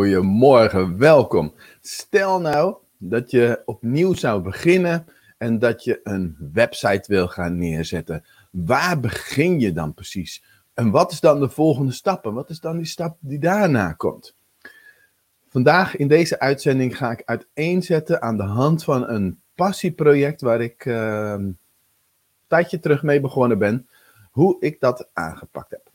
Goedemorgen, welkom. Stel nou dat je opnieuw zou beginnen en dat je een website wil gaan neerzetten. Waar begin je dan precies? En wat is dan de volgende stap? En wat is dan die stap die daarna komt? Vandaag in deze uitzending ga ik uiteenzetten aan de hand van een passieproject waar ik uh, een tijdje terug mee begonnen ben, hoe ik dat aangepakt heb.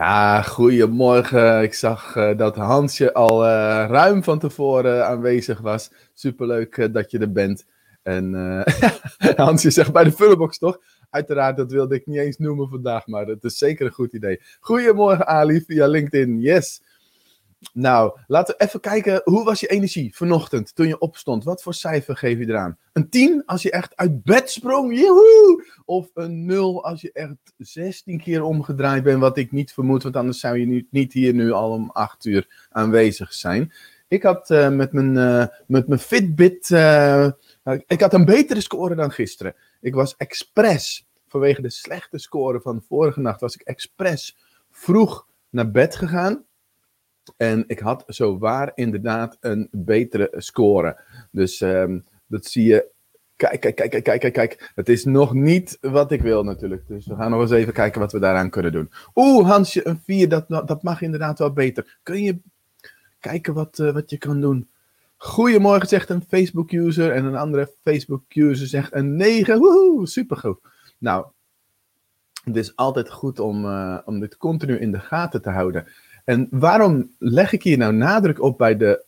Ja, goedemorgen. Ik zag uh, dat Hansje al uh, ruim van tevoren aanwezig was. Superleuk uh, dat je er bent. En Hansje zegt bij de Fullbox toch? Uiteraard, dat wilde ik niet eens noemen vandaag, maar het is zeker een goed idee. Goedemorgen Ali via LinkedIn, yes. Nou, laten we even kijken. Hoe was je energie vanochtend toen je opstond? Wat voor cijfer geef je eraan? Een 10 als je echt uit bed sprong? Joehoe! Of een 0 als je echt 16 keer omgedraaid bent? Wat ik niet vermoed, want anders zou je nu, niet hier nu al om 8 uur aanwezig zijn. Ik had uh, met, mijn, uh, met mijn Fitbit. Uh, ik had een betere score dan gisteren. Ik was expres, vanwege de slechte score van vorige nacht, was ik expres vroeg naar bed gegaan. En ik had zo waar inderdaad een betere score. Dus um, dat zie je. Kijk, kijk, kijk, kijk, kijk, kijk. Het is nog niet wat ik wil natuurlijk. Dus we gaan nog eens even kijken wat we daaraan kunnen doen. Oeh, Hansje, een 4, dat, dat mag inderdaad wel beter. Kun je kijken wat, uh, wat je kan doen? Goedemorgen, zegt een Facebook-user. En een andere Facebook-user zegt een 9. Woehoe, supergoed. Nou, het is altijd goed om, uh, om dit continu in de gaten te houden. En waarom leg ik hier nou nadruk op bij de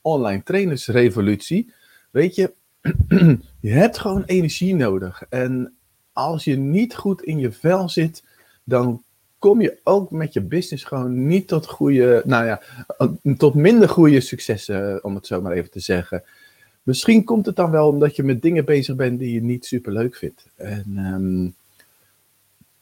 online trainersrevolutie? Weet je, je hebt gewoon energie nodig. En als je niet goed in je vel zit, dan kom je ook met je business gewoon niet tot goede, nou ja, tot minder goede successen, om het zo maar even te zeggen. Misschien komt het dan wel omdat je met dingen bezig bent die je niet super leuk vindt. En um,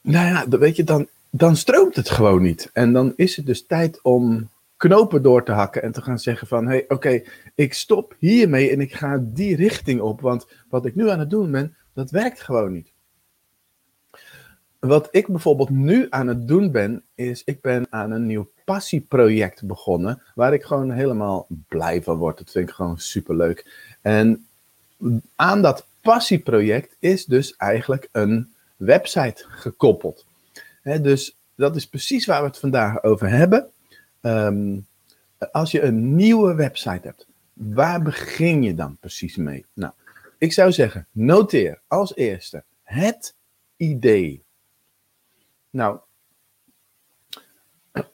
nou ja, weet je, dan, dan stroomt het gewoon niet. En dan is het dus tijd om knopen door te hakken en te gaan zeggen van, hé, hey, oké, ik stop hiermee en ik ga die richting op, want wat ik nu aan het doen ben, dat werkt gewoon niet. Wat ik bijvoorbeeld nu aan het doen ben, is ik ben aan een nieuw passieproject begonnen, waar ik gewoon helemaal blij van word. Dat vind ik gewoon superleuk. En aan dat passieproject is dus eigenlijk een website gekoppeld dus dat is precies waar we het vandaag over hebben. Um, als je een nieuwe website hebt, waar begin je dan precies mee? Nou, ik zou zeggen, noteer als eerste het idee. Nou,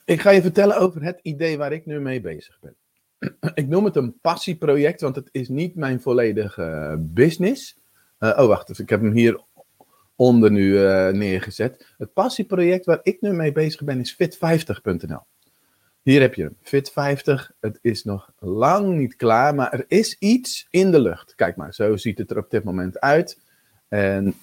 ik ga je vertellen over het idee waar ik nu mee bezig ben. Ik noem het een passieproject, want het is niet mijn volledige business. Uh, oh, wacht even, ik heb hem hier onder nu uh, neergezet. Het passieproject waar ik nu mee bezig ben is fit50.nl. Hier heb je hem, Fit50. Het is nog lang niet klaar, maar er is iets in de lucht. Kijk maar, zo ziet het er op dit moment uit. En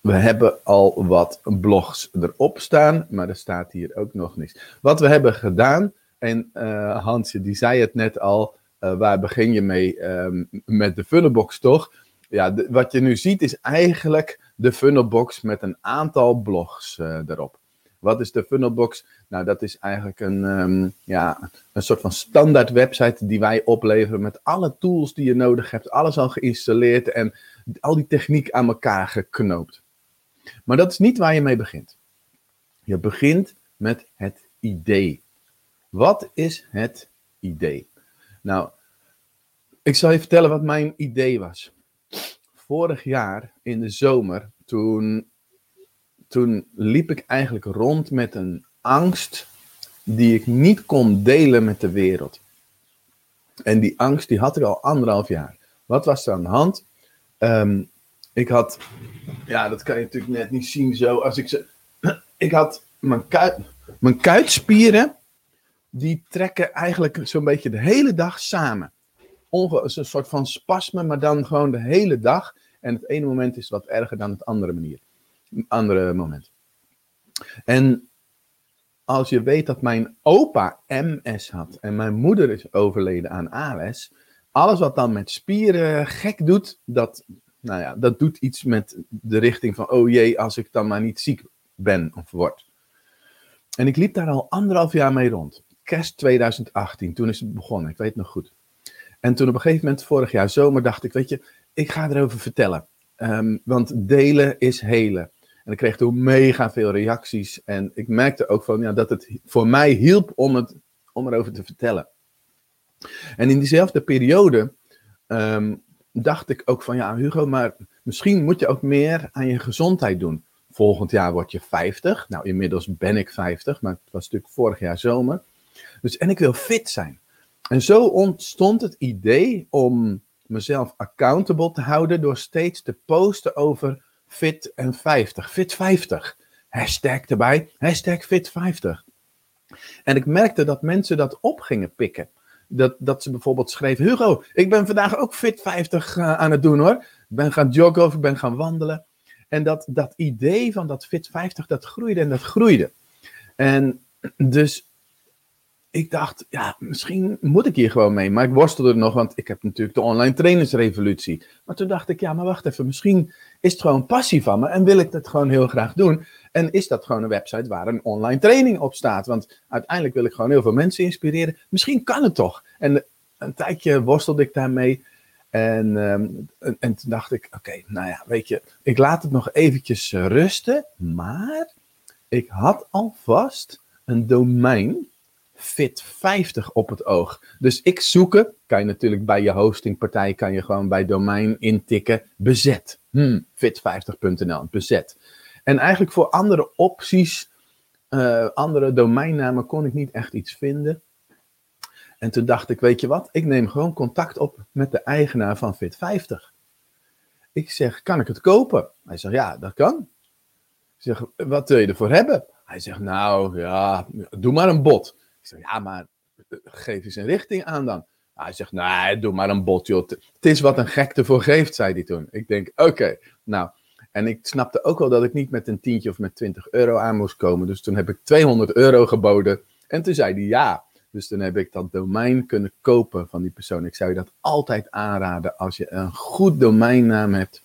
we hebben al wat blogs erop staan, maar er staat hier ook nog niets. Wat we hebben gedaan, en uh, Hansje die zei het net al, uh, waar begin je mee um, met de funnelbox toch? Ja, wat je nu ziet is eigenlijk de funnelbox met een aantal blogs uh, erop. Wat is de funnelbox? Nou, dat is eigenlijk een, um, ja, een soort van standaard website die wij opleveren met alle tools die je nodig hebt, alles al geïnstalleerd en al die techniek aan elkaar geknoopt. Maar dat is niet waar je mee begint. Je begint met het idee. Wat is het idee? Nou, ik zal je vertellen wat mijn idee was vorig jaar in de zomer, toen, toen liep ik eigenlijk rond met een angst die ik niet kon delen met de wereld. En die angst die had ik al anderhalf jaar. Wat was er aan de hand? Um, ik had, ja, dat kan je natuurlijk net niet zien zo. Als ik ze, ik had mijn, kuit, mijn kuitspieren, die trekken eigenlijk zo'n beetje de hele dag samen onge een soort van spasme, maar dan gewoon de hele dag. En het ene moment is wat erger dan het andere manier. Andere moment. En als je weet dat mijn opa MS had en mijn moeder is overleden aan ALS, alles wat dan met spieren gek doet, dat, nou ja, dat doet iets met de richting van, oh jee, als ik dan maar niet ziek ben of word. En ik liep daar al anderhalf jaar mee rond. Kerst 2018, toen is het begonnen, ik weet het nog goed. En toen op een gegeven moment, vorig jaar zomer, dacht ik, weet je, ik ga erover vertellen. Ehm, want delen is helen. En ik kreeg toen mega veel reacties. En ik merkte ook van, ja, dat het voor mij hielp om, het, om erover te vertellen. En in diezelfde periode ehm, dacht ik ook van, ja Hugo, maar misschien moet je ook meer aan je gezondheid doen. Volgend jaar word je 50. Nou, inmiddels ben ik 50, maar het was natuurlijk vorig jaar zomer. Dus, en ik wil fit zijn. En zo ontstond het idee om mezelf accountable te houden door steeds te posten over fit en 50. Fit 50. Hashtag erbij, hashtag fit 50. En ik merkte dat mensen dat op gingen pikken. Dat, dat ze bijvoorbeeld schreven: Hugo, ik ben vandaag ook Fit 50 uh, aan het doen hoor. Ik ben gaan joggen of ik ben gaan wandelen. En dat, dat idee van dat Fit 50, dat groeide en dat groeide. En dus ik dacht, ja, misschien moet ik hier gewoon mee. Maar ik worstelde nog, want ik heb natuurlijk de online trainersrevolutie. Maar toen dacht ik, ja, maar wacht even, misschien is het gewoon passie van me en wil ik dat gewoon heel graag doen. En is dat gewoon een website waar een online training op staat? Want uiteindelijk wil ik gewoon heel veel mensen inspireren. Misschien kan het toch. En een tijdje worstelde ik daarmee. En, ehm, en, toen dacht ik, oké, nou ja, weet je, ik laat het nog eventjes rusten. Maar ik had alvast een domein Fit50 op het oog. Dus ik zoeken, kan je natuurlijk bij je hostingpartij, kan je gewoon bij domein intikken, bezet. Hmm, fit50.nl, bezet. En eigenlijk voor andere opties, uh, andere domeinnamen kon ik niet echt iets vinden. En toen dacht ik, weet je wat, ik neem gewoon contact op met de eigenaar van Fit50. Ik zeg, kan ik het kopen? Hij zegt, ja, dat kan. Ik zeg, wat wil je ervoor hebben? Hij zegt, nou ja, doe maar een bot. Ik zeg, ja, maar eh, geef eens een richting aan dan. Hij zegt, nee, doe maar een bot. Het is wat een gek ervoor geeft, zei hij toen. Ik denk, oké, nou. En ik snapte ook wel dat ik niet met een tientje of met 20 euro aan moest komen. Dus toen heb ik 200 euro geboden. En toen zei hij ja. Dus toen heb ik dat domein kunnen kopen van die persoon. Ik zou je dat altijd aanraden. Als je een goed domeinnaam hebt,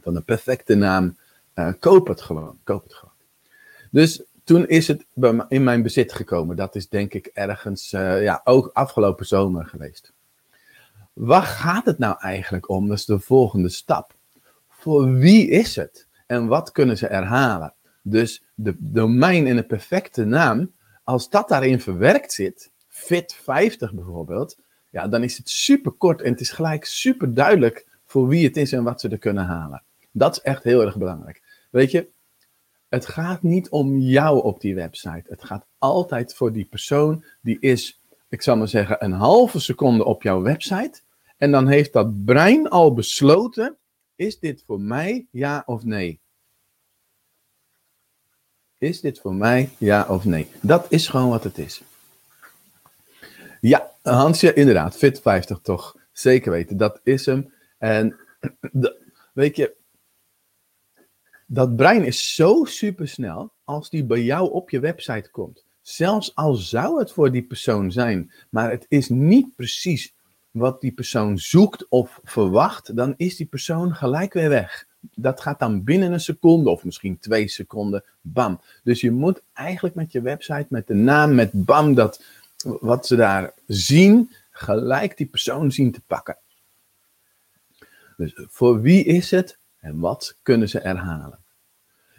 van een perfecte naam, uh, koop het gewoon. Koop het gewoon. Dus toen is het in mijn bezit gekomen. Dat is denk ik ergens, uh, ja, ook afgelopen zomer geweest. Waar gaat het nou eigenlijk om? Dat is de volgende stap. Voor wie is het? En wat kunnen ze herhalen? Dus de domein in een perfecte naam, als dat daarin verwerkt zit, fit50 bijvoorbeeld, ja, dan is het super kort en het is gelijk super duidelijk voor wie het is en wat ze er kunnen halen. Dat is echt heel erg belangrijk. Weet je, het gaat niet om jou op die website. Het gaat altijd voor die persoon die is, ik zal maar zeggen, een halve seconde op jouw website. En dan heeft dat brein al besloten, is dit voor mij ja of nee? Is dit voor mij ja of nee? Dat is gewoon wat het is. Ja, Hansje, inderdaad, Fit 50 toch. Zeker weten, dat is hem. En weet je, dat brein is zo supersnel als die bij jou op je website komt. Zelfs al zou het voor die persoon zijn, maar het is niet precies wat die persoon zoekt of verwacht, dan is die persoon gelijk weer weg. Dat gaat dan binnen een seconde of misschien twee seconden, bam. Dus je moet eigenlijk met je website, met de naam, met bam, dat wat ze daar zien, gelijk die persoon zien te pakken. Dus voor wie is het en wat kunnen ze herhalen?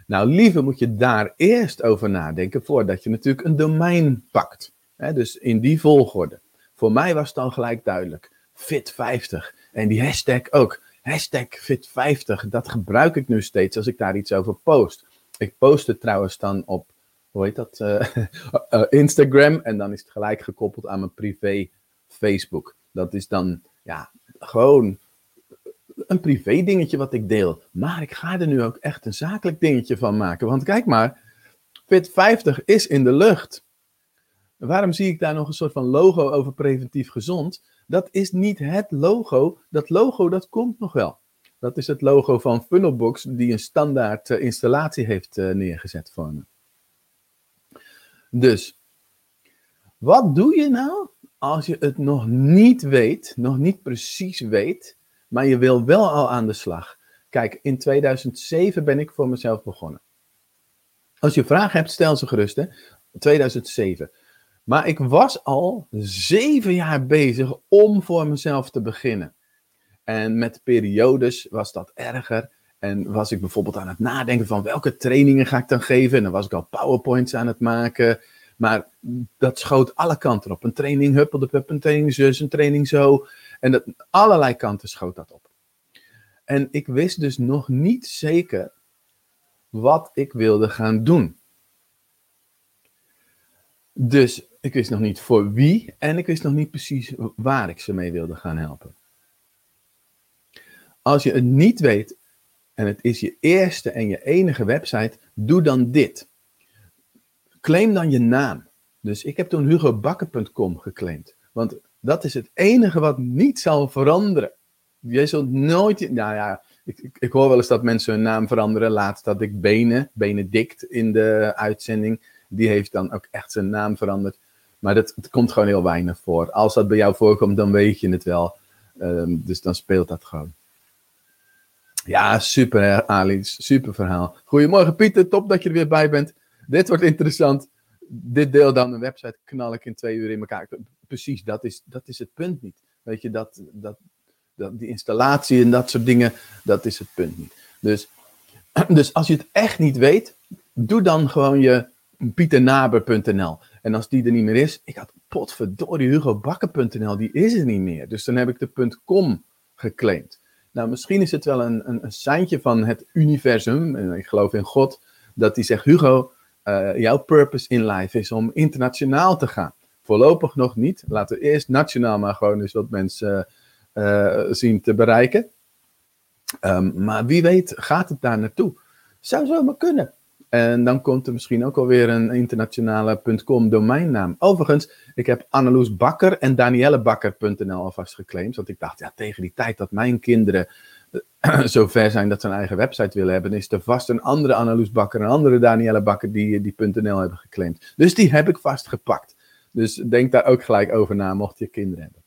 Nou, liever moet je daar eerst over nadenken voordat je natuurlijk een domein pakt. dus in die volgorde. Voor mij was het dan gelijk duidelijk. Fit50. En die hashtag ook. Hashtag Fit50. Dat gebruik ik nu steeds als ik daar iets over post. Ik post het trouwens dan op, hoe heet dat? Uh, uh, Instagram. En dan is het gelijk gekoppeld aan mijn privé Facebook. Dat is dan, ja, gewoon een privé dingetje wat ik deel. Maar ik ga er nu ook echt een zakelijk dingetje van maken. Want kijk maar, Fit 50 is in de lucht. Waarom zie ik daar nog een soort van logo over preventief gezond? Dat is niet het logo. Dat logo, dat komt nog wel. Dat is het logo van Funnelbox, die een standaard uh, installatie heeft uh, neergezet voor me. Dus, wat doe je nou als je het nog niet weet, nog niet precies weet, maar je wil wel al aan de slag. Kijk, in 2007 ben ik voor mezelf begonnen. Als je vragen hebt, stel ze gerust. Hè? 2007. Maar ik was al zeven jaar bezig om voor mezelf te beginnen. En met periodes was dat erger. En was ik bijvoorbeeld aan het nadenken van welke trainingen ga ik dan geven. En dan was ik al powerpoints aan het maken. Maar dat schoot alle kanten op. Een training huppelde een training zus, een training zo. En dat, allerlei kanten schoot dat op. En ik wist dus nog niet zeker wat ik wilde gaan doen. Dus ik wist nog niet voor wie en ik wist nog niet precies waar ik ze mee wilde gaan helpen. Als je het niet weet en het is je eerste en je enige website, doe dan dit. Claim dan je naam. Dus ik heb toen hugobakker.com geclaimd. Want dat is het enige wat niet zal veranderen. Je zult nooit. Nou ja, ik, ik, hoor wel eens dat mensen hun naam veranderen. Laatst dat ik Benen, Benedict in de uitzending. Die heeft dan ook echt zijn naam veranderd. Maar dat, komt gewoon heel weinig voor. Als dat bij jou voorkomt, dan weet je het wel. Um, dus dan speelt dat gewoon. Ja, super Ali, super verhaal. Goedemorgen Pieter, top dat je er weer bij bent. Dit wordt interessant. Dit deel dan een website knal ik in twee uur in elkaar. Precies, dat is, dat is het punt niet. Weet je, dat, dat, dat, die installatie en dat soort dingen, dat is het punt niet. Dus, dus als je het echt niet weet, doe dan gewoon je pieternaber.nl. En als die er niet meer is, ik had potverdorie hugobakker.nl, die is er niet meer. Dus dan heb ik de .com geclaimd. Nou, misschien is het wel een, een, een seintje van het universum, en ik geloof in God, dat die zegt, Hugo, uh, jouw purpose in life is om internationaal te gaan. Voorlopig nog niet. Laten we eerst nationaal maar gewoon eens wat mensen uh, zien te bereiken. Um, maar wie weet gaat het daar naartoe. Zou zomaar kunnen. En dan komt er misschien ook alweer een internationale .com domeinnaam. Overigens, ik heb Anneloes Bakker en Daniellebakker.nl alvast geclaimd. Want ik dacht, ja, tegen die tijd dat mijn kinderen zo ver zijn dat ze een eigen website willen hebben, is er vast een andere Anneloes Bakker, een andere Danielle Bakker die die .nl hebben geclaimd. Dus die heb ik vastgepakt. Dus denk daar ook gelijk over na, mocht je kinderen hebben.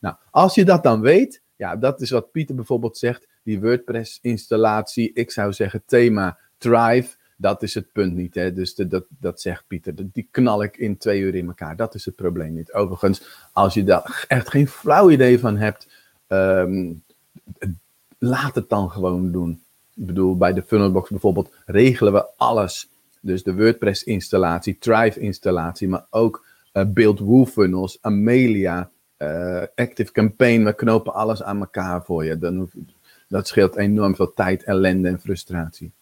Nou, als je dat dan weet, ja, dat is wat Pieter bijvoorbeeld zegt, die WordPress-installatie, ik zou zeggen thema Thrive, dat is het punt niet. Hè? Dus dat, dat zegt Pieter, die knal ik in twee uur in elkaar. Dat is het probleem niet. Overigens, als je daar echt geen flauw idee van hebt, um, laat het dan gewoon doen. Ik bedoel, bij de Funnelbox bijvoorbeeld regelen we alles. Dus de WordPress-installatie, Thrive-installatie, maar ook uh, Build Funnels, Amelia, uh, Active Campaign. We knopen alles aan elkaar voor je. Dan dat scheelt enorm veel tijd, ellende en frustratie.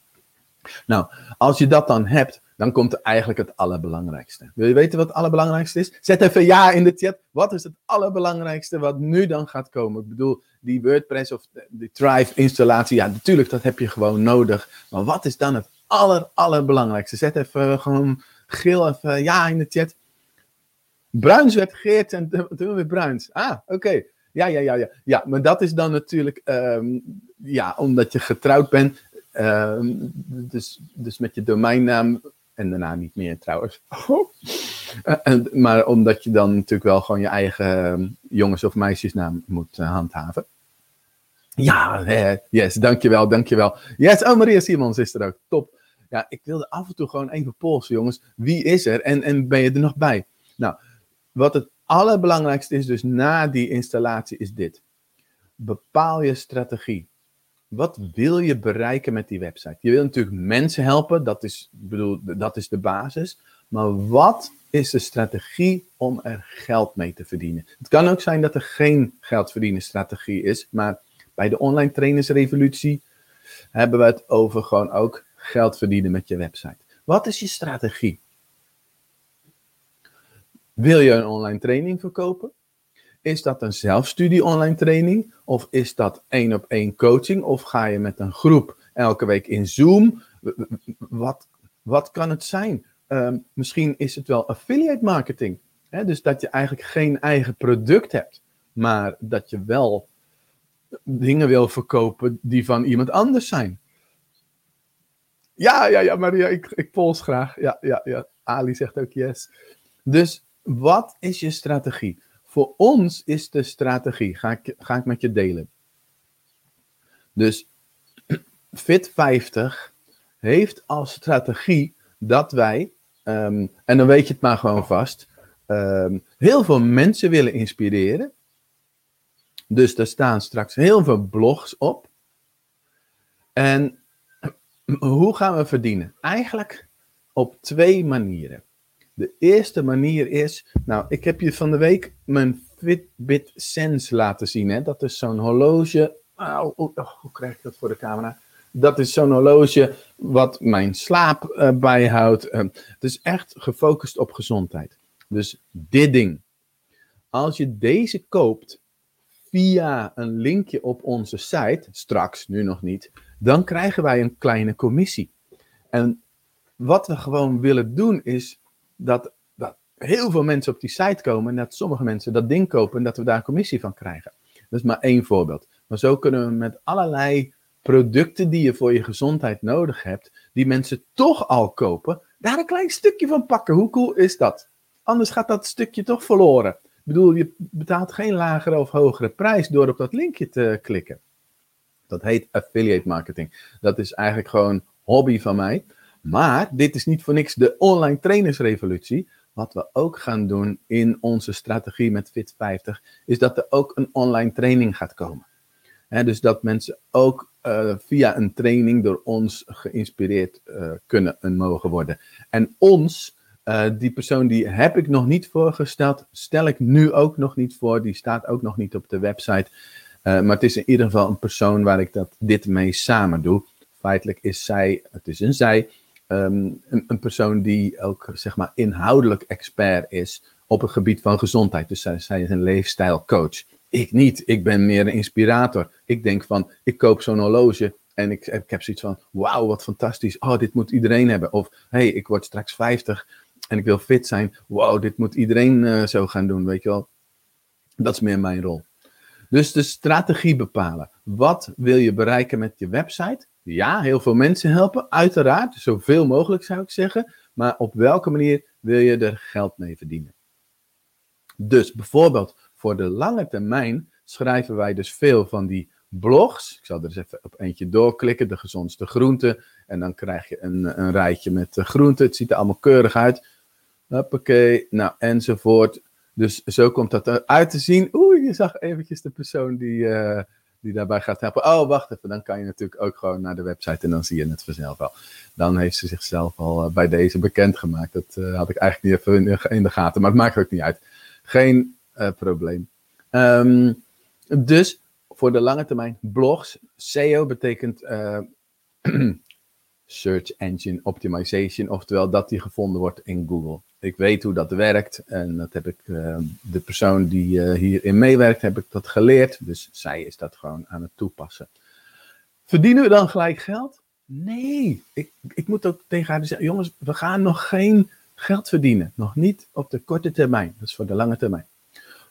Nou, als je dat dan hebt, dan komt eigenlijk het allerbelangrijkste. Wil je weten wat het allerbelangrijkste is? Zet even ja in de chat. Wat is het allerbelangrijkste wat nu dan gaat komen? Ik bedoel, die WordPress of die Thrive installatie, ja, natuurlijk, dat heb je gewoon nodig. Maar wat is dan het aller, allerbelangrijkste? Zet even gewoon geel even ja in de chat. Bruins werd Geert en toen weer Bruins. Ah, oké. Ja, ja, ja, ja. Ja, maar dat is dan natuurlijk, um, ja, omdat je getrouwd bent. Uh, dus, dus met je domeinnaam en daarna niet meer trouwens. Uh, en, maar omdat je dan natuurlijk wel gewoon je eigen um, jongens- of meisjesnaam moet uh, handhaven. Ja, eh, yes, dankjewel, dankjewel. Yes, oh Maria Simons is er ook, top. Ja, ik wilde af en toe gewoon even polsen, jongens. Wie is er en, en ben je er nog bij? Nou, wat het allerbelangrijkste is dus na die installatie is dit. Bepaal je strategie. Wat wil je bereiken met die website? Je wil natuurlijk mensen helpen, dat is, bedoel, dat is de basis. Maar wat is de strategie om er geld mee te verdienen? Het kan ook zijn dat er geen geld verdienen strategie is, maar bij de online trainersrevolutie hebben we het over gewoon ook geld verdienen met je website. Wat is je strategie? Wil je een online training verkopen? Is dat een zelfstudie online training? Of is dat één op één coaching? Of ga je met een groep elke week in Zoom? Wat, wat kan het zijn? Um, misschien is het wel affiliate marketing. Hè? Dus dat je eigenlijk geen eigen product hebt, maar dat je wel dingen wil verkopen die van iemand anders zijn. Ja, ja, ja, Maria, ik, ik pols graag. Ja, ja, ja. Ali zegt ook yes. Dus wat is je strategie? Voor ons is de strategie, ga ik, ga ik met je delen. Dus Fit50 heeft als strategie dat wij, ehm, en dan weet je het maar gewoon vast, ehm, heel veel mensen willen inspireren. Dus er staan straks heel veel blogs op. En hoe gaan we verdienen? Eigenlijk op twee manieren. De eerste manier is, nou, ik heb je van de week mijn Fitbit Sense laten zien. Hè? Dat is zo'n horloge. Oh, oh, hoe krijg ik dat voor de camera? Dat is zo'n horloge wat mijn slaap uh, bijhoudt. Uh, het is echt gefocust op gezondheid. Dus dit ding. Als je deze koopt via een linkje op onze site, straks, nu nog niet, dan krijgen wij een kleine commissie. En wat we gewoon willen doen is dat, dat heel veel mensen op die site komen en dat sommige mensen dat ding kopen en dat we daar commissie van krijgen. Dat is maar één voorbeeld. Maar zo kunnen we met allerlei producten die je voor je gezondheid nodig hebt, die mensen toch al kopen, daar een klein stukje van pakken. Hoe cool is dat? Anders gaat dat stukje toch verloren. Ik bedoel, je betaalt geen lagere of hogere prijs door op dat linkje te klikken. Dat heet affiliate marketing. Dat is eigenlijk gewoon hobby van mij. Maar dit is niet voor niks de online trainersrevolutie. Wat we ook gaan doen in onze strategie met Fit50, is dat er ook een online training gaat komen. dus dat mensen ook uh, via een training door ons geïnspireerd uh, kunnen en mogen worden. En ons, uh, die persoon die heb ik nog niet voorgesteld, stel ik nu ook nog niet voor, die staat ook nog niet op de website. maar het is in ieder geval een persoon waar ik dat, dit mee samen doe. Feitelijk is zij, het is een zij, um, een, persoon die ook zeg maar inhoudelijk expert is op het gebied van gezondheid. Dus zij, zij is een leefstijlcoach. Ik niet. Ik ben meer een inspirator. Ik denk van, ik koop zo'n horloge en ik, heb zoiets van, wauw, wat fantastisch. Oh, dit moet iedereen hebben. Of, hey, ik word straks 50 en ik wil fit zijn. Wauw, dit moet iedereen uh, zo gaan doen, weet je wel. Dat is meer mijn rol. Dus de strategie bepalen. Wat wil je bereiken met je website? Ja, heel veel mensen helpen, uiteraard. Zoveel mogelijk zou ik zeggen. Maar op welke manier wil je er geld mee verdienen? Dus bijvoorbeeld voor de lange termijn schrijven wij dus veel van die blogs. Ik zal er eens even op eentje doorklikken, de gezondste groenten. En dan krijg je een, een rijtje met groenten. Het ziet er allemaal keurig uit. Hoppakee, nou enzovoort. Dus zo komt dat eruit te zien. Oeh, je zag eventjes de persoon die, uh, die daarbij gaat helpen. Oh, wacht even, dan kan je natuurlijk ook gewoon naar de website en dan zie je het vanzelf wel. Dan heeft ze zichzelf al uh, bij deze bekendgemaakt. Dat uh, had ik eigenlijk niet even in de, gaten, maar het maakt ook niet uit. Geen probleem. Um, dus voor de lange termijn blogs. SEO betekent Search Engine Optimization, oftewel dat die gevonden wordt in Google ik weet hoe dat werkt en dat heb ik, uh, de persoon die uh, hierin meewerkt, heb ik dat geleerd. Dus zij is dat gewoon aan het toepassen. Verdienen we dan gelijk geld? Nee, ik, ik moet ook tegen haar zeggen, jongens, we gaan nog geen geld verdienen. Nog niet op de korte termijn, dat is voor de lange termijn.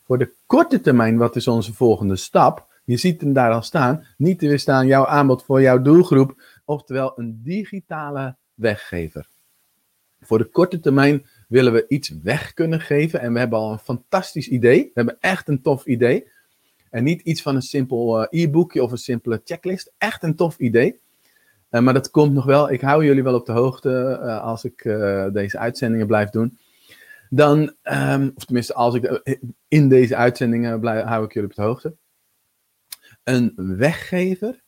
Voor de korte termijn, wat is onze volgende stap? Je ziet hem daar al staan, niet te weerstaan jouw aanbod voor jouw doelgroep, oftewel een digitale weggever. Voor de korte termijn willen we iets weg kunnen geven. En we hebben al een fantastisch idee. We hebben echt een tof idee. En niet iets van een simpel uh, e-boekje of een simpele checklist. Echt een tof idee. Uh, maar dat komt nog wel. Ik hou jullie wel op de hoogte uh, als ik deze uitzendingen blijf doen. Dan, um, of tenminste, als ik in deze uitzendingen blijf, hou ik jullie op de hoogte. Een weggever.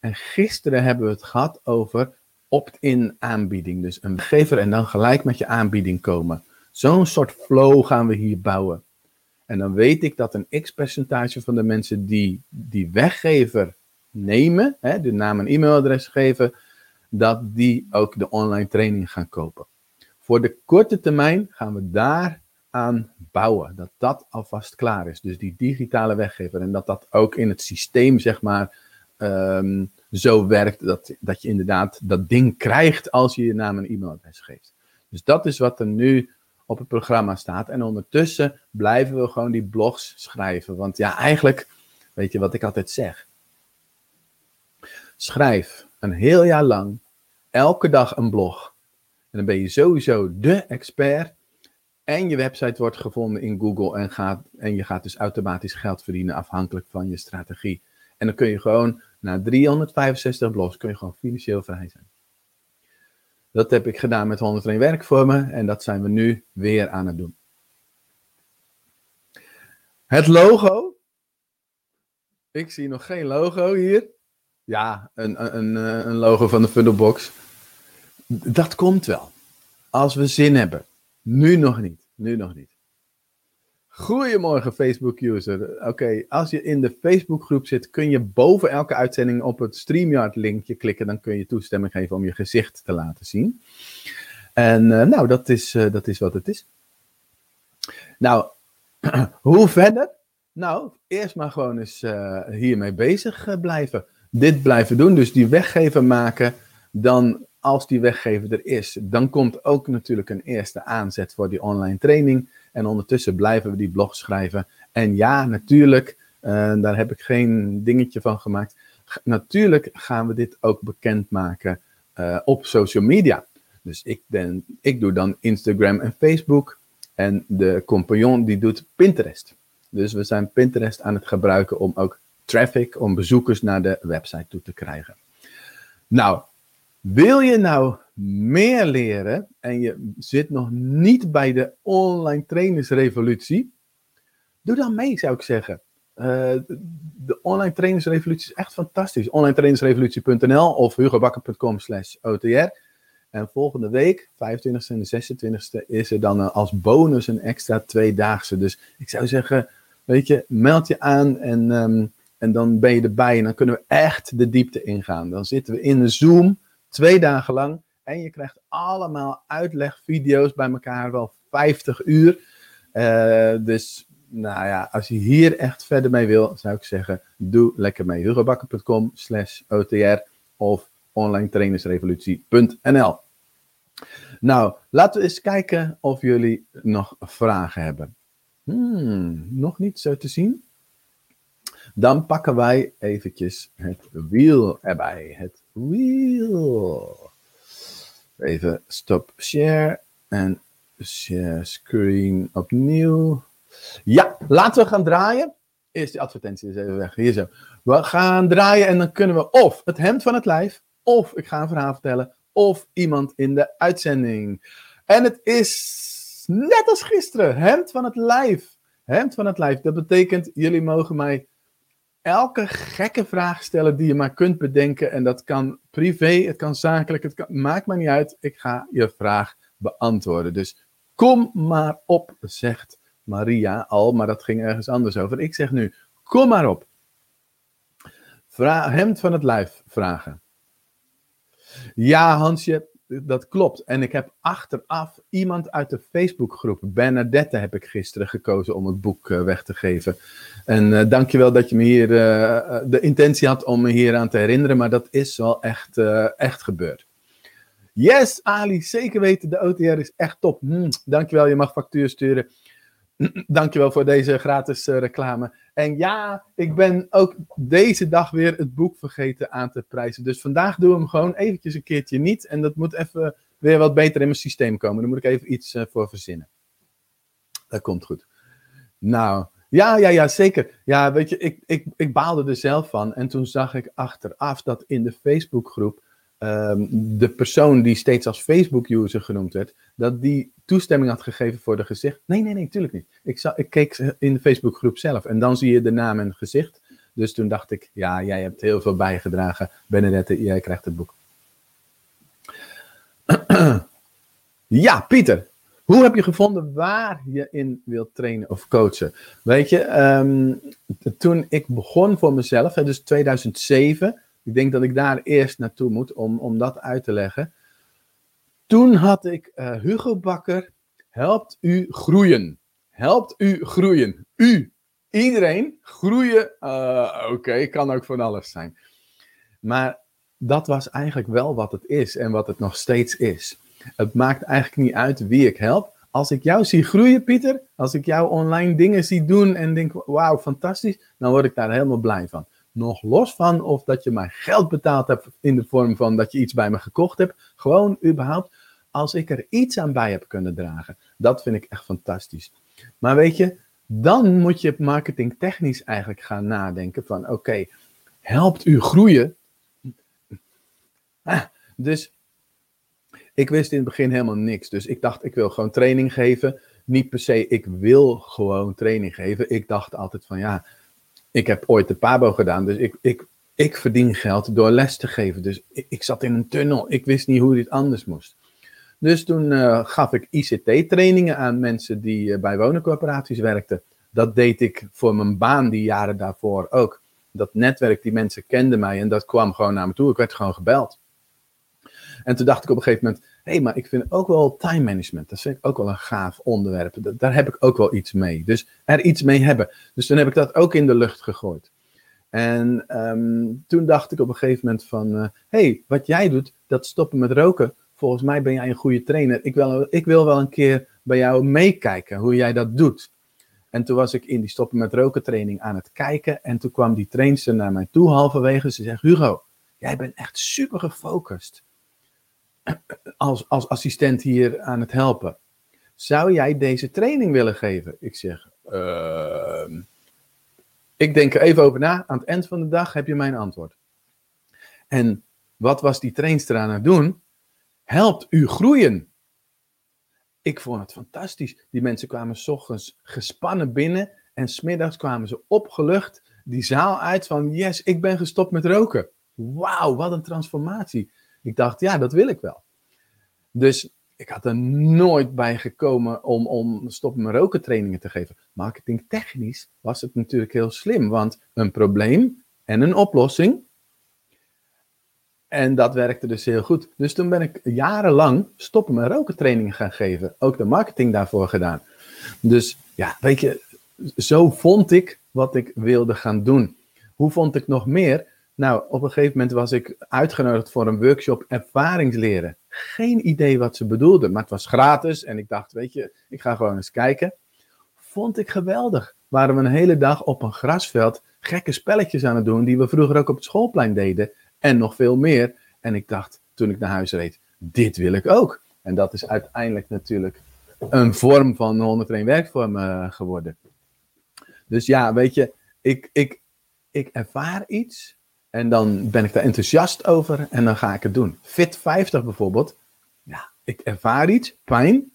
En gisteren hebben we het gehad over opt-in aanbieding. Dus een weggever en dan gelijk met je aanbieding komen. Zo'n soort flow gaan we hier bouwen. En dan weet ik dat een x-percentage van de mensen die die weggever nemen, hè, de naam en e-mailadres geven, dat die ook de online training gaan kopen. Voor de korte termijn gaan we daar aan bouwen. Dat dat alvast klaar is. Dus die digitale weggever. En dat dat ook in het systeem, zeg maar, um, zo werkt dat, dat je inderdaad dat ding krijgt als je je naam en e-mailadres geeft. Dus dat is wat er nu op het programma staat. En ondertussen blijven we gewoon die blogs schrijven. Want ja, eigenlijk, weet je wat ik altijd zeg? Schrijf een heel jaar lang, elke dag een blog. En dan ben je sowieso de expert. En je website wordt gevonden in Google en, gaat, en je gaat dus automatisch geld verdienen afhankelijk van je strategie. En dan kun je gewoon Na 365 blogs kun je gewoon financieel vrij zijn. Dat heb ik gedaan met 101 werkvormen en dat zijn we nu weer aan het doen. Het logo. Ik zie nog geen logo hier. Ja, een, een, een logo van de Funnelbox. Dat komt wel. Als we zin hebben. Nu nog niet. Nu nog niet. Goedemorgen Facebook-user. Oké, als je in de Facebookgroep zit, kun je boven elke uitzending op het StreamYard-linkje klikken. Dan kun je toestemming geven om je gezicht te laten zien. En uh, nou, dat is, uh, dat is wat het is. Nou, hoe verder? Nou, eerst maar gewoon eens uh, hiermee bezig blijven. Dit blijven doen, dus die weggever maken. Dan, als die weggever er is, dan komt ook natuurlijk een eerste aanzet voor die online training. En ondertussen blijven we die blog schrijven. En ja, natuurlijk, uh, daar heb ik geen dingetje van gemaakt. Natuurlijk gaan we dit ook bekendmaken uh, op social media. Dus ik, ben, ik doe dan Instagram en Facebook. En de compagnon die doet Pinterest. Dus we zijn Pinterest aan het gebruiken om ook traffic, om bezoekers naar de website toe te krijgen. Nou, wil je nou meer leren en je zit nog niet bij de online trainersrevolutie, doe dan mee, zou ik zeggen. Uh, de online trainersrevolutie is echt fantastisch. Onlinetrainersrevolutie.nl of hugobakker.com slash OTR. En volgende week, 25e en 26e, is er dan als bonus een extra tweedaagse. Dus ik zou zeggen, weet je, meld je aan en, um, en dan ben je erbij. En dan kunnen we echt de diepte ingaan. Dan zitten we in de Zoom, twee dagen lang. En je krijgt allemaal uitlegvideo's bij elkaar, wel 50 uur. Uh, dus nou ja, als je hier echt verder mee wil, zou ik zeggen, doe lekker mee. hugobakker.com slash OTR of onlinetrainersrevolutie.nl Nou, laten we eens kijken of jullie nog vragen hebben. Hmm, nog niet zo te zien. Dan pakken wij eventjes het wiel erbij. Het wiel. Even stop share en share screen opnieuw. Ja, laten we gaan draaien. Eerst die advertentie eens even weg. Hier zo. We gaan draaien en dan kunnen we of het hemd van het lijf, of ik ga een verhaal vertellen, of iemand in de uitzending. En het is net als gisteren, hemd van het lijf. Hemd van het lijf, dat betekent jullie mogen mij elke gekke vraag stellen die je maar kunt bedenken. En dat kan privé, het kan zakelijk, het kan, maakt me niet uit. Ik ga je vraag beantwoorden. Dus kom maar op, zegt Maria al, maar dat ging ergens anders over. Ik zeg nu, kom maar op. Vra hemd van het lijf vragen. Ja, Hansje, dat klopt. En ik heb achteraf iemand uit de Facebookgroep, Bernadette, heb ik gisteren gekozen om het boek uh, weg te geven. En uh, dankjewel dat je me hier uh, de intentie had om me hier aan te herinneren, maar dat is wel echt, echt gebeurd. Yes, Ali, zeker weten, de OTR is echt top. Hm, dankjewel, je mag factuur sturen. Dankjewel voor deze gratis reclame. En ja, ik ben ook deze dag weer het boek vergeten aan te prijzen. Dus vandaag doen we hem gewoon eventjes een keertje niet. En dat moet even weer wat beter in mijn systeem komen. Daar moet ik even iets uh, voor verzinnen. Dat komt goed. Nou, ja, ja, ja, zeker. Ja, weet je, ik, ik, ik baalde er zelf van. En toen zag ik achteraf dat in de Facebookgroep um, de persoon die steeds als Facebook-user genoemd werd, dat die toestemming had gegeven voor de gezicht. Nee, nee, nee, natuurlijk niet. Ik, zag, ik keek in de Facebookgroep zelf en dan zie je de naam en gezicht. Dus toen dacht ik, ja, jij hebt heel veel bijgedragen. Benedette, jij krijgt het boek. ja, Pieter. Hoe heb je gevonden waar je in wilt trainen of coachen? Weet je, um, toen ik begon voor mezelf, dus 2007, ik denk dat ik daar eerst naartoe moet om, om dat uit te leggen. Toen had ik uh, Hugo Bakker, helpt u groeien. Helpt u groeien. U, iedereen, groeien. Uh, Oké, kan ook van alles zijn. Maar dat was eigenlijk wel wat het is en wat het nog steeds is. Het maakt eigenlijk niet uit wie ik help. Als ik jou zie groeien, Pieter, als ik jou online dingen zie doen en denk, wauw, fantastisch, dan word ik daar helemaal blij van. Nog los van of dat je mij geld betaald hebt in de vorm van dat je iets bij me gekocht hebt. Gewoon überhaupt, als ik er iets aan bij heb kunnen dragen. Dat vind ik echt fantastisch. Maar weet je, dan moet je marketingtechnisch eigenlijk gaan nadenken van oké, helpt u groeien. Ah, dus ik wist in het begin helemaal niks. Dus ik dacht, ik wil gewoon training geven. Niet per se, ik wil gewoon training geven. Ik dacht altijd van ja, ik heb ooit de Pabo gedaan. Dus ik, ik, ik verdien geld door les te geven. Dus ik, zat in een tunnel. Ik wist niet hoe dit anders moest. Dus toen uh, gaf ik ICT-trainingen aan mensen die uh, bij woningcorporaties werkten. Dat deed ik voor mijn baan die jaren daarvoor ook. Dat netwerk, die mensen kenden mij en dat kwam gewoon naar me toe. Ik werd gewoon gebeld. En toen dacht ik op een gegeven moment, hey, maar ik vind ook wel time management. Dat vind ik ook wel een gaaf onderwerp. daar heb ik ook wel iets mee. Dus er iets mee hebben. Dus toen heb ik dat ook in de lucht gegooid. En um, toen dacht ik op een gegeven moment van, hé, uh, hey, wat jij doet, dat stoppen met roken. Volgens mij ben jij een goede trainer. Ik wil, ik wil wel een keer bij jou meekijken hoe jij dat doet. En toen was ik in die stoppen met roken training aan het kijken. En toen kwam die trainster naar mij toe halverwege. Ze zegt, Hugo, jij bent echt super gefocust als, als assistent hier aan het helpen. Zou jij deze training willen geven? Ik zeg, uh, ik denk er even over na. Aan het eind van de dag heb je mijn antwoord. En wat was die trainster aan het doen? Helpt u groeien. Ik vond het fantastisch. Die mensen kwamen s ochtends gespannen binnen en smiddags kwamen ze opgelucht die zaal uit van yes, ik ben gestopt met roken. Wauw, wat een transformatie. Ik dacht, ja, dat wil ik wel. Dus ik had er nooit bij gekomen om, om stoppen met roken trainingen te geven. Marketingtechnisch was het natuurlijk heel slim, want een probleem en een oplossing. En dat werkte dus heel goed. Dus toen ben ik jarenlang stoppen met roken trainingen gaan geven. Ook de marketing daarvoor gedaan. Dus ja, weet je, zo vond ik wat ik wilde gaan doen. Hoe vond ik nog meer? Nou, op een gegeven moment was ik uitgenodigd voor een workshop ervaringsleren. Geen idee wat ze bedoelden, maar het was gratis en ik dacht, weet je, ik ga gewoon eens kijken. Vond ik geweldig. Waren we een hele dag op een grasveld gekke spelletjes aan het doen die we vroeger ook op het schoolplein deden en nog veel meer. En ik dacht, toen ik naar huis reed, dit wil ik ook. En dat is uiteindelijk natuurlijk een vorm van 101 werkvormen uh, geworden. Dus ja, weet je, ik, ik, ik ervaar iets en dan ben ik daar enthousiast over en dan ga ik het doen. Fit 50 bijvoorbeeld. Ja, ik ervaar iets, pijn.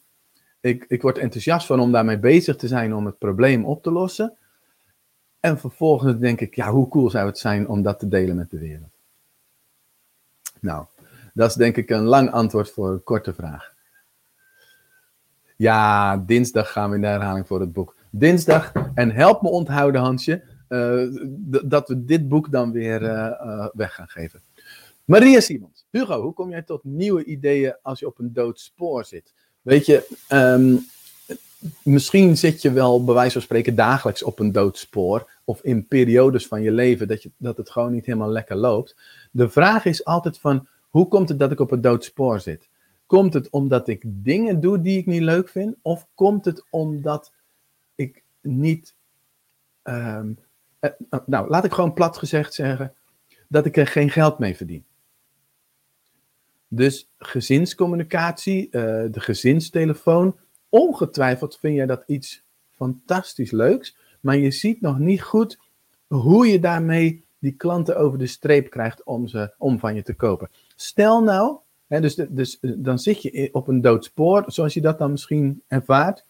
Ik, ik word enthousiast van om daarmee bezig te zijn om het probleem op te lossen. En vervolgens denk ik, ja, hoe cool zou het zijn om dat te delen met de wereld? Nou, dat is denk ik een lang antwoord voor een korte vraag. Ja, dinsdag gaan we in de herhaling voor het boek. Dinsdag. En help me onthouden, Hansje. Uh, dat we dit boek dan weer uh, uh, weg gaan geven. Maria Simons. Hugo, hoe kom jij tot nieuwe ideeën als je op een dood spoor zit? Weet je, um, misschien zit je wel bij wijze van spreken dagelijks op een dood spoor. Of in periodes van je leven dat, je, dat het gewoon niet helemaal lekker loopt. De vraag is altijd van, hoe komt het dat ik op een dood spoor zit? Komt het omdat ik dingen doe die ik niet leuk vind? Of komt het omdat ik niet um, uh, nou, laat ik gewoon plat gezegd zeggen dat ik er geen geld mee verdien. Dus gezinscommunicatie, uh, de gezinstelefoon, ongetwijfeld vind jij dat iets fantastisch leuks, maar je ziet nog niet goed hoe je daarmee die klanten over de streep krijgt om, ze, om van je te kopen. Stel nou, hè, dus, dus dan zit je op een dood spoor, zoals je dat dan misschien ervaart.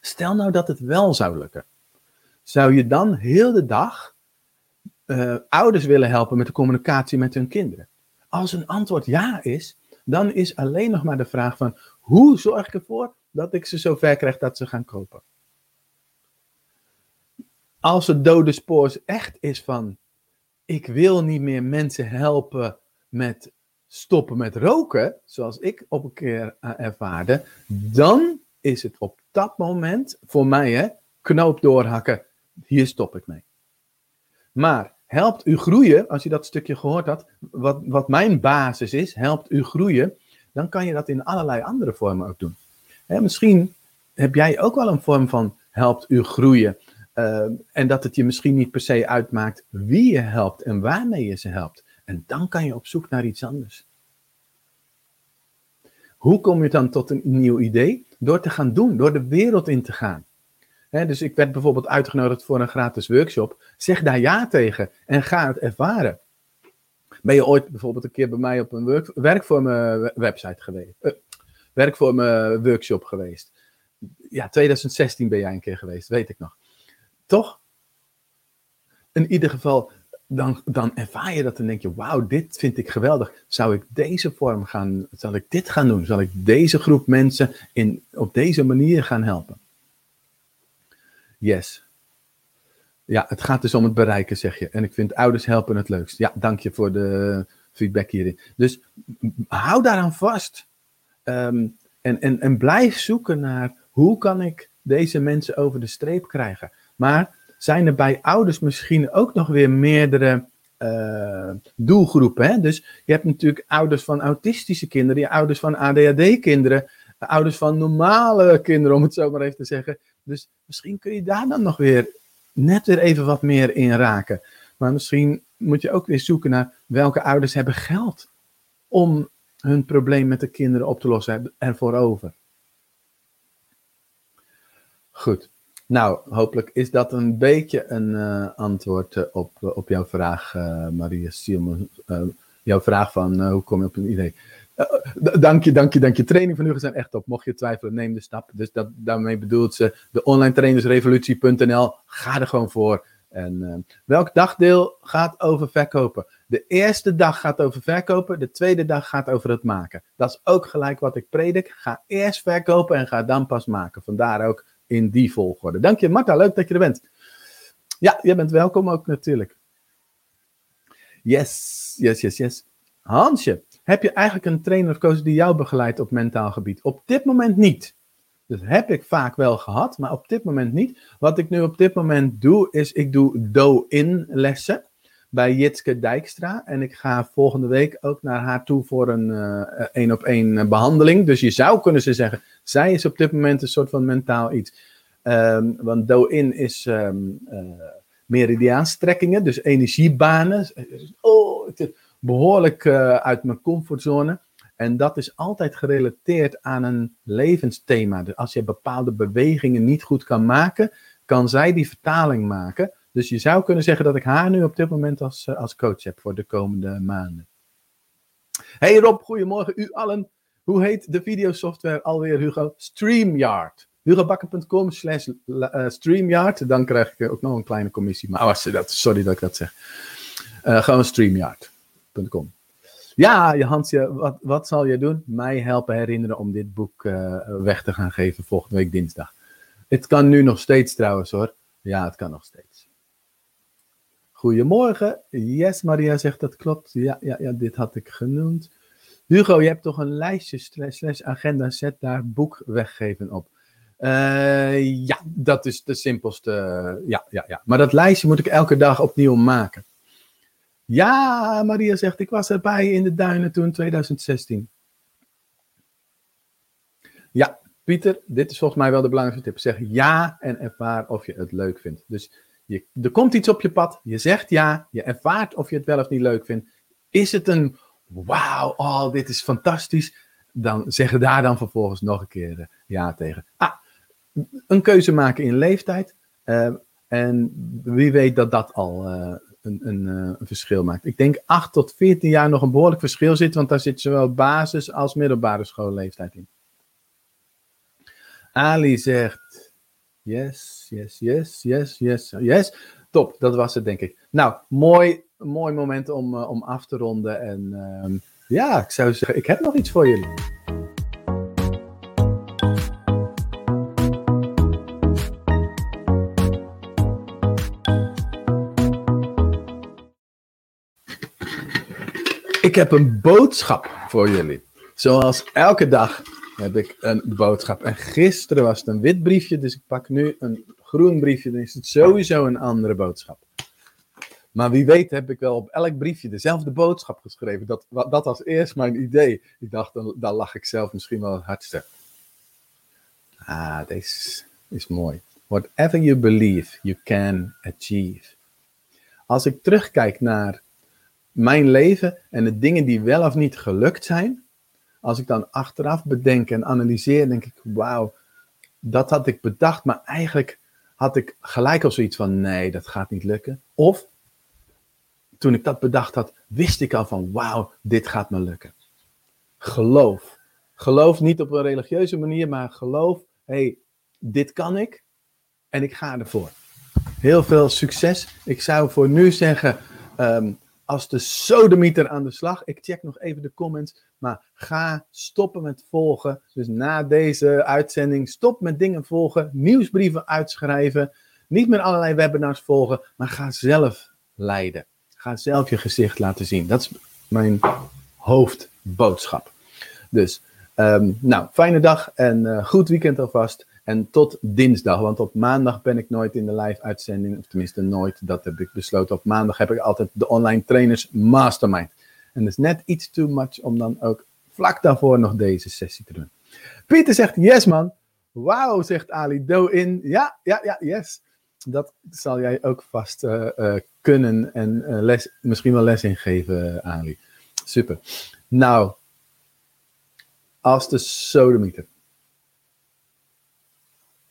Stel nou dat het wel zou lukken zou je dan heel de dag uh, ouders willen helpen met de communicatie met hun kinderen? Als een antwoord ja is, dan is alleen nog maar de vraag van hoe zorg ik ervoor dat ik ze zover krijg dat ze gaan kopen? Als het dode spoor echt is van ik wil niet meer mensen helpen met stoppen met roken, zoals ik op een keer uh, ervaarde, dan is het op dat moment voor mij hè, knoop doorhakken hier stop ik mee. Maar helpt u groeien, als je dat stukje gehoord had, wat, wat mijn basis is, helpt u groeien, dan kan je dat in allerlei andere vormen ook doen. Misschien heb jij ook wel een vorm van helpt u groeien. Uh, en dat het je misschien niet per se uitmaakt wie je helpt en waarmee je ze helpt. En dan kan je op zoek naar iets anders. Hoe kom je dan tot een nieuw idee? Door te gaan doen, door de wereld in te gaan. Dus ik werd bijvoorbeeld uitgenodigd voor een gratis workshop. Zeg daar ja tegen en ga het ervaren. Ben je ooit bijvoorbeeld een keer bij mij op een work, werkvormen website geweest? Uh, werkvormen workshop geweest? Ja, 2016 ben jij een keer geweest, weet ik nog. Toch? In ieder geval, dan, dan ervaar je dat en denk je, wauw, dit vind ik geweldig. Zou ik deze vorm gaan, zal ik dit gaan doen? Zal ik deze groep mensen in, op deze manier gaan helpen? Yes. Ja, het gaat dus om het bereiken, zeg je. En ik vind ouders helpen het leukst. Ja, dank je voor de feedback hierin. Dus hou daaraan vast. Ehm, en, en, en blijf zoeken naar hoe kan ik deze mensen over de streep krijgen. Maar zijn er bij ouders misschien ook nog weer meerdere uh, doelgroepen? Dus je hebt natuurlijk ouders van autistische kinderen, je ouders van ADHD-kinderen, ouders van normale kinderen, om het zo maar even te zeggen. Dus misschien kun je daar dan nog weer net weer even wat meer in raken. Maar misschien moet je ook weer zoeken naar welke ouders hebben geld om hun probleem met de kinderen op te lossen ervoor over. Goed. Nou, hopelijk is dat een beetje een uh, antwoord uh, op, op jouw vraag, Maria Siemens. jouw vraag van hoe kom je op een idee? Dank je, dank je, dank je. Training van Hugo zijn echt op. Mocht je twijfelen, neem de stap. Dus dat, daarmee bedoelt ze de online trainersrevolutie.nl. Ga er gewoon voor. En welk dagdeel gaat over verkopen? De eerste dag gaat over verkopen, de tweede dag gaat over het maken. Dat is ook gelijk wat ik predik. Ga eerst verkopen en ga dan pas maken. Vandaar ook in die volgorde. Dank je, Marta. Leuk dat je er bent. Ja, jij bent welkom ook natuurlijk. Yes, yes, yes, yes. Hansje, heb je eigenlijk een trainer of coach die jou begeleidt op mentaal gebied? Op dit moment niet. Dus heb ik vaak wel gehad, maar op dit moment niet. Wat ik nu op dit moment doe, is ik doe do-in lessen bij Jitske Dijkstra. En ik ga volgende week ook naar haar toe voor een één op één behandeling. Dus je zou kunnen ze zeggen, zij is op dit moment een soort van mentaal iets. Um, want do-in is um, uh, meridiaanstrekkingen, dus energiebanen. Oh, het is behoorlijk uh, uit mijn comfortzone. En dat is altijd gerelateerd aan een levensthema. Dus als je bepaalde bewegingen niet goed kan maken, kan zij die vertaling maken. Dus je zou kunnen zeggen dat ik haar nu op dit moment als, uh, als coach heb voor de komende maanden. Hey Rob, goedemorgen u allen. Hoe heet de videosoftware alweer, Hugo? StreamYard. HugoBakker.com slash uh, StreamYard. Dan krijg ik ook nog een kleine commissie. Maar oh, sorry dat ik dat zeg. Gewoon Ja, Hansje, wat, wat zal je doen? Mij helpen herinneren om dit boek uh, weg te gaan geven volgende week dinsdag. Het kan nu nog steeds trouwens hoor. Ja, het kan nog steeds. Goedemorgen. Yes, Maria zegt dat klopt. Ja, ja, ja, dit had ik genoemd. Hugo, je hebt toch een lijstje slash agenda, zet daar boek weggeven op. Uh, ja, dat is de simpelste. Ja, ja, ja. Maar dat lijstje moet ik elke dag opnieuw maken. Ja, Maria zegt, ik was erbij in de duinen toen 2016. Ja, Pieter, dit is volgens mij wel de belangrijkste tip. Zeg ja en ervaar of je het leuk vindt. Dus je, er komt iets op je pad, je zegt ja, je ervaart of je het wel of niet leuk vindt. Is het een wauw, oh, dit is fantastisch. Dan zeggen daar dan vervolgens nog een keer uh, ja tegen. Ah, een keuze maken in leeftijd. Uh, en wie weet dat dat al uh, een, een, een, verschil maakt. Ik denk 8 tot 14 jaar nog een behoorlijk verschil zit, want daar zit zowel basis- als middelbare schoolleeftijd in. Ali zegt: Yes, yes, yes, yes, yes, yes. Top, dat was het, denk ik. Nou, mooi mooi moment om, uh, om af te ronden. En uh, ja, ik zou zeggen, ik heb nog iets voor jullie. Heb een boodschap voor jullie. Zoals elke dag heb ik een boodschap. En gisteren was het een wit briefje, dus ik pak nu een groen briefje. Dan is het sowieso een andere boodschap. Maar wie weet heb ik wel op elk briefje dezelfde boodschap geschreven. Dat, dat was eerst mijn idee. Ik dacht, dan, dan lach ik zelf misschien wel het hardste. Ah, deze is mooi. Whatever you believe, you can achieve. Als ik terugkijk naar mijn leven en de dingen die wel of niet gelukt zijn, als ik dan achteraf bedenk en analyseer, denk ik, wauw, dat had ik bedacht, maar eigenlijk had ik gelijk al zoiets van: nee, dat gaat niet lukken. Of toen ik dat bedacht had, wist ik al van: wauw, dit gaat me lukken. Geloof. Geloof niet op een religieuze manier, maar geloof: hey, dit kan ik en ik ga ervoor. Heel veel succes. Ik zou voor nu zeggen, um, als de sodemieter aan de slag. Ik check nog even de comments, maar ga stoppen met volgen. Dus na deze uitzending, stop met dingen volgen, nieuwsbrieven uitschrijven. Niet meer allerlei webinars volgen, maar ga zelf leiden. Ga zelf je gezicht laten zien. Dat is mijn hoofdboodschap. Dus, um, nou, fijne dag en uh, goed weekend alvast. En tot dinsdag, want op maandag ben ik nooit in de live uitzending, of tenminste nooit, dat heb ik besloten. Op maandag heb ik altijd de online trainers mastermind. En dat is net iets too much om dan ook vlak daarvoor nog deze sessie te doen. Pieter zegt, yes man. Wauw, zegt Ali, do in. Ja, ja, ja, yes. Dat zal jij ook vast uh, uh, kunnen en uh, les, misschien wel les ingeven, Ali. Super. Nou, als de sodemieter.